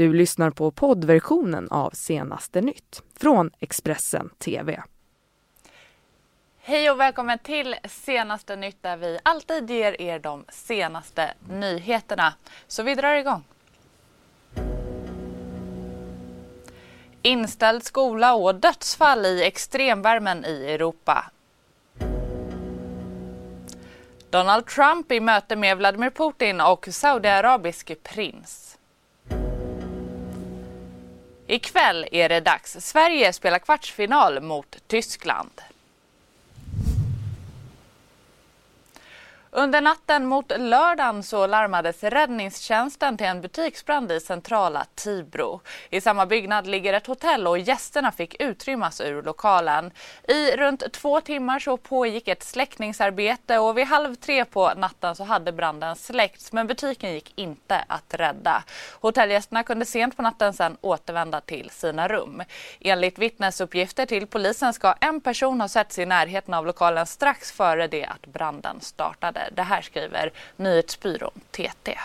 Du lyssnar på poddversionen av Senaste nytt från Expressen TV. Hej och välkommen till Senaste nytt där vi alltid ger er de senaste nyheterna. Så vi drar igång. Inställd skola och dödsfall i extremvärmen i Europa. Donald Trump i möte med Vladimir Putin och saudiarabisk prins. Ikväll är det dags. Sverige spelar kvartsfinal mot Tyskland. Under natten mot lördagen så larmades räddningstjänsten till en butiksbrand i centrala Tibro. I samma byggnad ligger ett hotell och gästerna fick utrymmas ur lokalen. I runt två timmar så pågick ett släckningsarbete och vid halv tre på natten så hade branden släckts men butiken gick inte att rädda. Hotellgästerna kunde sent på natten sedan återvända till sina rum. Enligt vittnesuppgifter till polisen ska en person ha setts i närheten av lokalen strax före det att branden startade. Det här skriver nyhetsbyrån TT.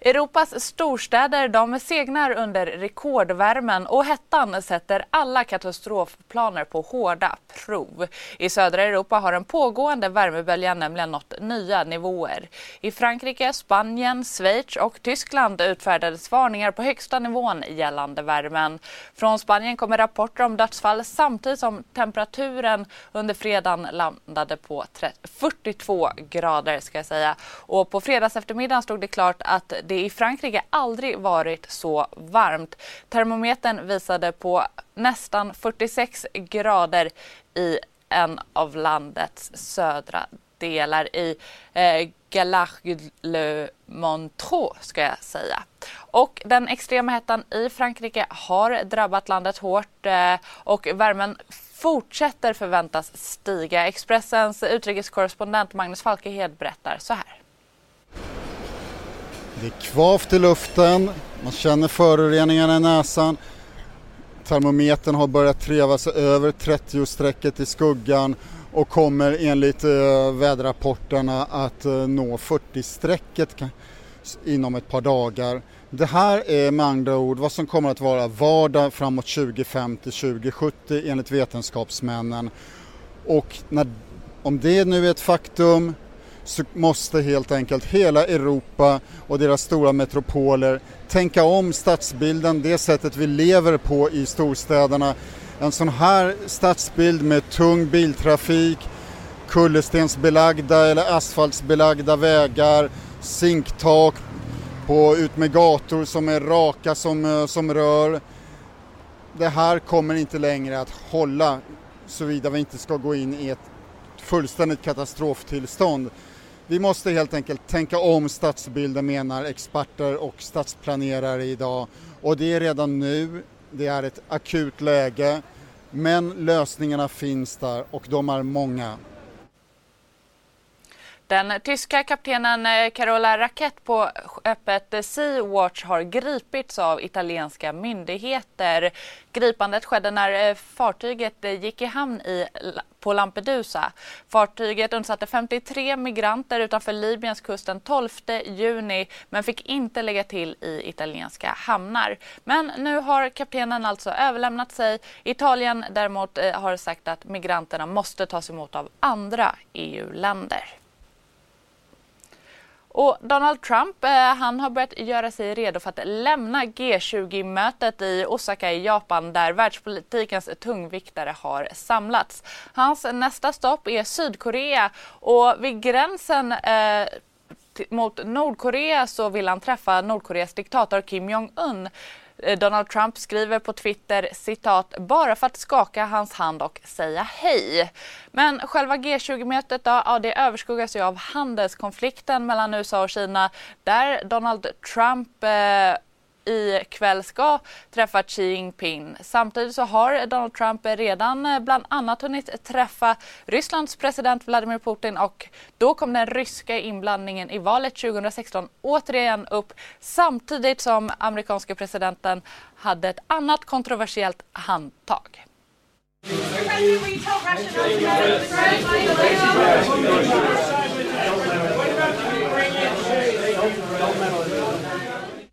Europas storstäder de segnar under rekordvärmen och hettan sätter alla katastrofplaner på hårda prov. I södra Europa har den pågående värmeböljan nämligen nått nya nivåer. I Frankrike, Spanien, Schweiz och Tyskland utfärdades varningar på högsta nivån gällande värmen. Från Spanien kommer rapporter om dödsfall samtidigt som temperaturen under fredagen landade på 42 grader ska jag säga. Och på fredags eftermiddag stod det klart att det i Frankrike aldrig varit så varmt. Termometern visade på nästan 46 grader i en av landets södra delar i eh, Galache-le-Montreux ska jag säga. Och den extrema hettan i Frankrike har drabbat landet hårt eh, och värmen fortsätter förväntas stiga. Expressens utrikeskorrespondent Magnus Falkehed berättar så här. Det är kvavt i luften, man känner föroreningarna i näsan. Termometern har börjat treva sig över 30-strecket i skuggan och kommer enligt eh, väderrapporterna att eh, nå 40-strecket inom ett par dagar. Det här är med andra ord vad som kommer att vara vardag framåt 2050-2070 enligt vetenskapsmännen. Och när, om det nu är ett faktum så måste helt enkelt hela Europa och deras stora metropoler tänka om stadsbilden, det sättet vi lever på i storstäderna. En sån här stadsbild med tung biltrafik, kullerstensbelagda eller asfaltsbelagda vägar, zinktak på, ut med gator som är raka som, eh, som rör. Det här kommer inte längre att hålla såvida vi inte ska gå in i ett fullständigt katastroftillstånd. Vi måste helt enkelt tänka om stadsbilden menar experter och stadsplanerare idag. Och det är redan nu, det är ett akut läge. Men lösningarna finns där och de är många. Den tyska kaptenen eh, Carola Rackett på skeppet Sea-Watch har gripits av italienska myndigheter. Gripandet skedde när eh, fartyget eh, gick i hamn i, på Lampedusa. Fartyget undsatte 53 migranter utanför Libyens kust den 12 juni men fick inte lägga till i italienska hamnar. Men nu har kaptenen alltså överlämnat sig. Italien däremot har sagt att migranterna måste tas emot av andra EU-länder. Och Donald Trump eh, han har börjat göra sig redo för att lämna G20-mötet i Osaka i Japan där världspolitikens tungviktare har samlats. Hans nästa stopp är Sydkorea och vid gränsen eh, mot Nordkorea så vill han träffa Nordkoreas diktator Kim Jong-Un. Eh, Donald Trump skriver på Twitter citat bara för att skaka hans hand och säga hej. Men själva G20-mötet då, ja, det överskuggas ju av handelskonflikten mellan USA och Kina där Donald Trump eh, ikväll ska träffa Xi Jinping. Samtidigt så har Donald Trump redan eh, bland annat hunnit träffa Rysslands president Vladimir Putin och då kom den ryska inblandningen i valet 2016 återigen upp samtidigt som amerikanska presidenten hade ett annat kontroversiellt handtag.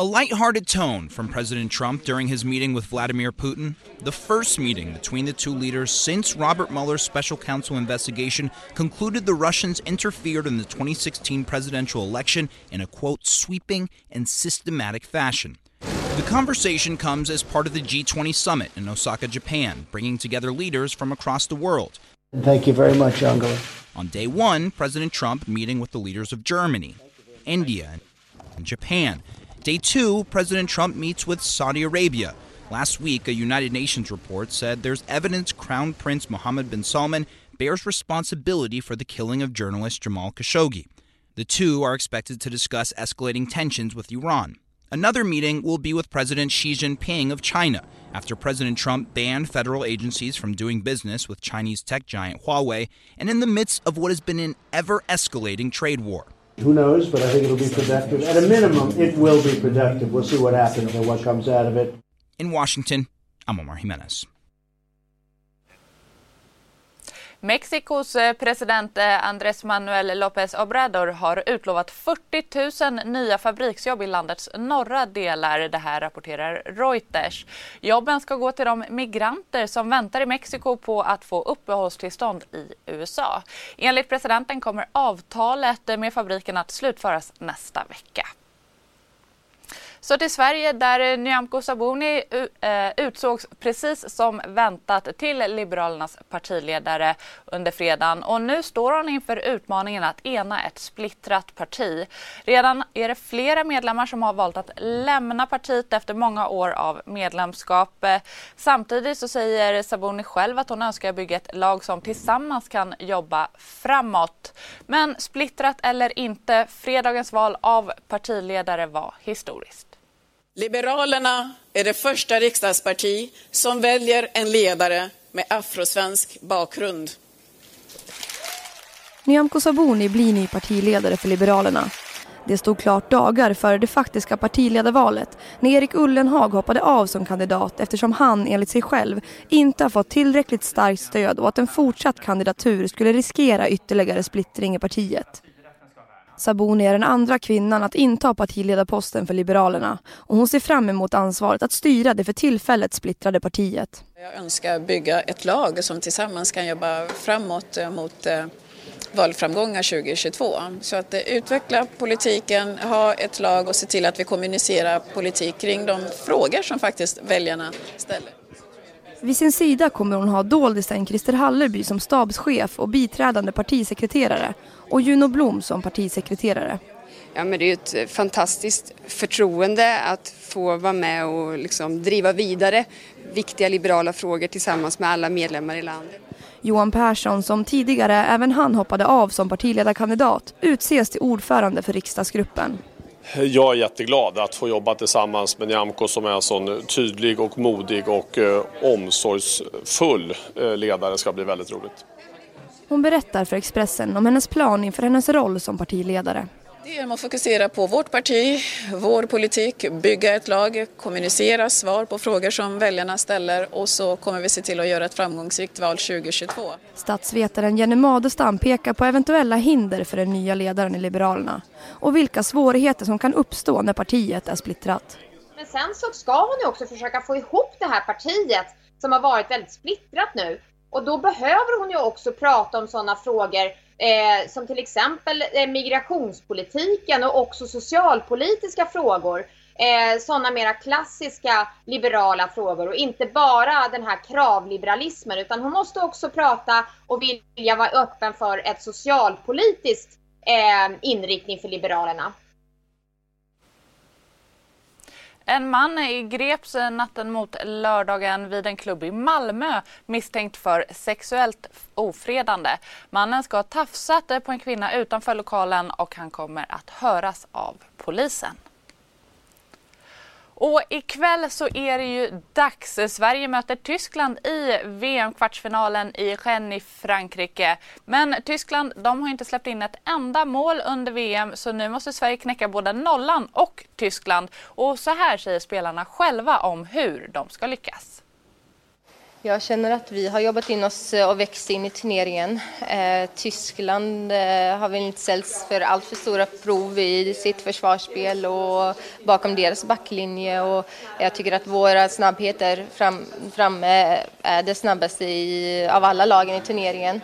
A light-hearted tone from President Trump during his meeting with Vladimir Putin, the first meeting between the two leaders since Robert Mueller's special counsel investigation concluded the Russians interfered in the 2016 presidential election in a quote sweeping and systematic fashion. The conversation comes as part of the G20 summit in Osaka, Japan, bringing together leaders from across the world. Thank you very much, Angela. On day one, President Trump meeting with the leaders of Germany, India, and Japan. Day two, President Trump meets with Saudi Arabia. Last week, a United Nations report said there's evidence Crown Prince Mohammed bin Salman bears responsibility for the killing of journalist Jamal Khashoggi. The two are expected to discuss escalating tensions with Iran. Another meeting will be with President Xi Jinping of China after President Trump banned federal agencies from doing business with Chinese tech giant Huawei and in the midst of what has been an ever escalating trade war. Who knows, but I think it'll be productive. At a minimum, it will be productive. We'll see what happens and what comes out of it. In Washington, I'm Omar Jimenez. Mexikos eh, president eh, Andrés Manuel López Obrador har utlovat 40 000 nya fabriksjobb i landets norra delar. Det här rapporterar Reuters. Jobben ska gå till de migranter som väntar i Mexiko på att få uppehållstillstånd i USA. Enligt presidenten kommer avtalet med fabriken att slutföras nästa vecka. Så till Sverige där eh, Nyamko Sabuni eh, utsågs precis som väntat till Liberalernas partiledare under fredagen och nu står hon inför utmaningen att ena ett splittrat parti. Redan är det flera medlemmar som har valt att lämna partiet efter många år av medlemskap. Eh, samtidigt så säger Sabuni själv att hon önskar bygga ett lag som tillsammans kan jobba framåt. Men splittrat eller inte, fredagens val av partiledare var historiskt. Liberalerna är det första riksdagsparti som väljer en ledare med afrosvensk bakgrund. Nyamko Sabuni blir ny partiledare för Liberalerna. Det stod klart dagar före det faktiska partiledarvalet när Erik Ullenhag hoppade av som kandidat eftersom han enligt sig själv inte har fått tillräckligt starkt stöd och att en fortsatt kandidatur skulle riskera ytterligare splittring i partiet. Sabuni är den andra kvinnan att inta partiledarposten för Liberalerna och hon ser fram emot ansvaret att styra det för tillfället splittrade partiet. Jag önskar bygga ett lag som tillsammans kan jobba framåt eh, mot eh, valframgångar 2022. Så att eh, utveckla politiken, ha ett lag och se till att vi kommunicerar politik kring de frågor som faktiskt väljarna ställer. Vid sin sida kommer hon ha doldisen Christer Hallerby som stabschef och biträdande partisekreterare och Juno Blom som partisekreterare. Ja, men det är ett fantastiskt förtroende att få vara med och liksom driva vidare viktiga liberala frågor tillsammans med alla medlemmar i landet. Johan Persson, som tidigare även han hoppade av som partiledarkandidat, utses till ordförande för riksdagsgruppen. Jag är jätteglad att få jobba tillsammans med Nyamko som är en sån tydlig och modig och eh, omsorgsfull eh, ledare. Det ska bli väldigt roligt. Hon berättar för Expressen om hennes plan inför hennes roll som partiledare. Det är att fokusera på vårt parti, vår politik, bygga ett lag, kommunicera svar på frågor som väljarna ställer och så kommer vi se till att göra ett framgångsrikt val 2022. Statsvetaren Jenny Madestam pekar på eventuella hinder för den nya ledaren i Liberalerna och vilka svårigheter som kan uppstå när partiet är splittrat. Men sen så ska hon ju också försöka få ihop det här partiet som har varit väldigt splittrat nu och då behöver hon ju också prata om sådana frågor eh, som till exempel eh, migrationspolitiken och också socialpolitiska frågor. Eh, sådana mera klassiska liberala frågor och inte bara den här kravliberalismen utan hon måste också prata och vilja vara öppen för ett socialpolitiskt eh, inriktning för Liberalerna. En man greps natten mot lördagen vid en klubb i Malmö misstänkt för sexuellt ofredande. Mannen ska ha tafsat på en kvinna utanför lokalen och han kommer att höras av polisen. Och ikväll så är det ju dags. Sverige möter Tyskland i VM-kvartsfinalen i Rennes i Frankrike. Men Tyskland de har inte släppt in ett enda mål under VM så nu måste Sverige knäcka både nollan och Tyskland. Och så här säger spelarna själva om hur de ska lyckas. Jag känner att vi har jobbat in oss eh, och växt in i turneringen. Eh, Tyskland eh, har väl inte ställts för allt för stora prov i sitt försvarsspel och bakom deras backlinje. Och jag tycker att våra snabbheter fram, framme är det snabbaste i, av alla lagen i turneringen.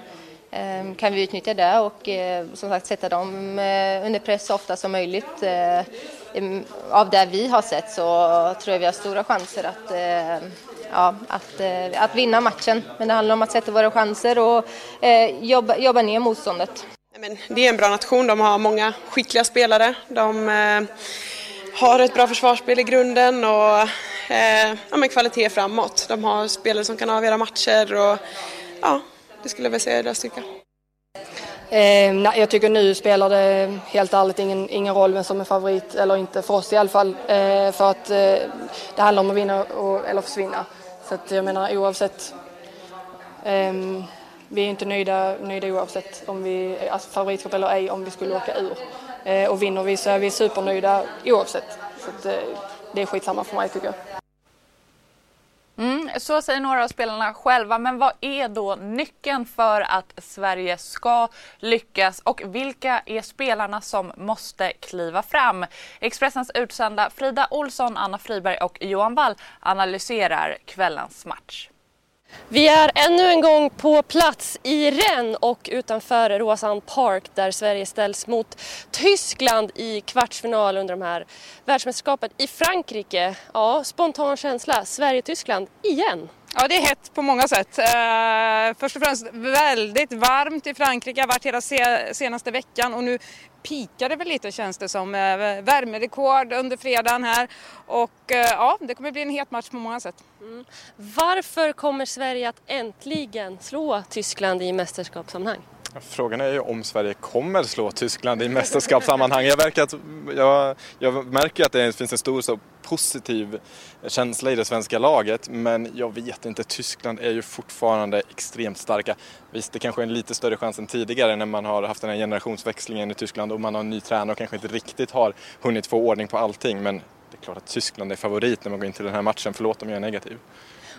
Eh, kan vi utnyttja det och eh, som sagt sätta dem eh, under press så ofta som möjligt. Ehm, av det vi har sett så tror jag vi har stora chanser att ja, att, eh, att vinna matchen. Men det handlar om att sätta våra chanser och eh, jobba, jobba ner motståndet. Men det är en bra nation, de har många skickliga spelare. De eh, har ett bra försvarsspel i grunden och eh, ja, kvalitet framåt. De har spelare som kan avgöra matcher och ja, det skulle jag väl säga är deras styrka. Eh, nej, jag tycker nu spelar det helt ärligt ingen, ingen roll vem som är favorit eller inte, för oss i alla fall. Eh, för att eh, det handlar om att vinna och, eller försvinna. Så att jag menar oavsett. Ehm, vi är inte nöjda, nöjda oavsett om vi är alltså, favoritskap eller ej om vi skulle åka ur. Eh, och vinner vi så är vi supernöjda oavsett. Så att, eh, det är skitsamma för mig tycker jag. Mm, så säger några av spelarna själva, men vad är då nyckeln för att Sverige ska lyckas och vilka är spelarna som måste kliva fram? Expressens utsända Frida Olsson, Anna Friberg och Johan Wall analyserar kvällens match. Vi är ännu en gång på plats i Rennes och utanför Råsand Park där Sverige ställs mot Tyskland i kvartsfinal under de här världsmästerskapen i Frankrike. Ja, spontan känsla, Sverige-Tyskland igen. Ja, det är hett på många sätt. Eh, först och främst väldigt varmt i Frankrike, har varit hela se senaste veckan och nu pikar det väl lite känns det som. Eh, värmerekord under fredagen här och eh, ja, det kommer bli en het match på många sätt. Mm. Varför kommer Sverige att äntligen slå Tyskland i mästerskapssammanhang? Frågan är ju om Sverige kommer slå Tyskland i mästerskapssammanhang. Jag, verkar att, jag, jag märker att det finns en stor så positiv känsla i det svenska laget men jag vet inte, Tyskland är ju fortfarande extremt starka. Visst, det kanske är en lite större chans än tidigare när man har haft den här generationsväxlingen i Tyskland och man har en ny tränare och kanske inte riktigt har hunnit få ordning på allting men det är klart att Tyskland är favorit när man går in till den här matchen, förlåt om jag är negativ.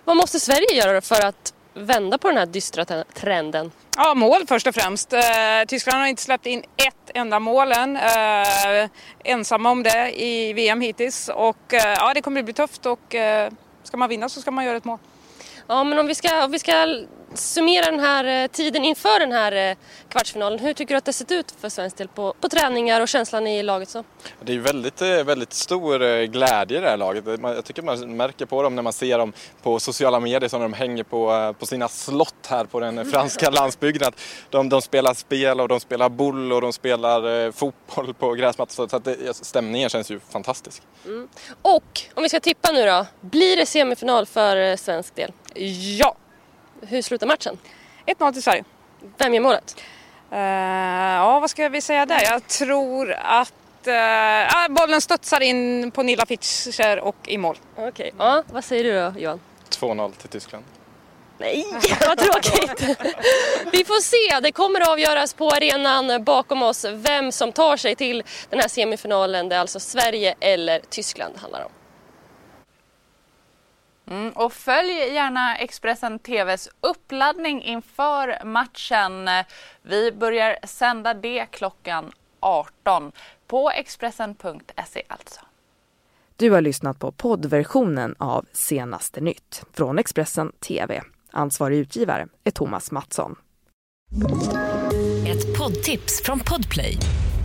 Vad måste Sverige göra för att vända på den här dystra trenden? Ja, mål först och främst. Eh, Tyskland har inte släppt in ett enda mål än. Eh, ensamma om det i VM hittills. Och eh, ja, det kommer bli tufft och ska man vinna så ska man göra ett mål. Ja, men om vi ska, om vi ska summera den här eh, tiden inför den här eh, kvartsfinalen. Hur tycker du att det sett ut för svensk del på, på träningar och känslan i laget? Så? Det är väldigt, eh, väldigt stor glädje i det här laget. Jag tycker man märker på dem när man ser dem på sociala medier som de hänger på, på sina slott här på den franska landsbygden. De, de spelar spel och de spelar boll och de spelar fotboll på gräsmattan. Så att det, stämningen känns ju fantastisk. Mm. Och om vi ska tippa nu då, blir det semifinal för svensk del? Ja! Hur slutar matchen? 1-0 till Sverige. Vem gör målet? Uh, ja, vad ska vi säga där? Jag tror att uh, bollen studsar in på Nilla Fischer och i mål. Okej, okay. ja, vad säger du då Johan? 2-0 till Tyskland. Nej, vad tråkigt! Vi får se, det kommer avgöras på arenan bakom oss vem som tar sig till den här semifinalen. Det är alltså Sverige eller Tyskland det handlar om. Mm, och följ gärna Expressen TVs uppladdning inför matchen. Vi börjar sända det klockan 18 på Expressen.se alltså. Du har lyssnat på poddversionen av Senaste nytt från Expressen TV. Ansvarig utgivare är Thomas Mattsson. Ett poddtips från Podplay.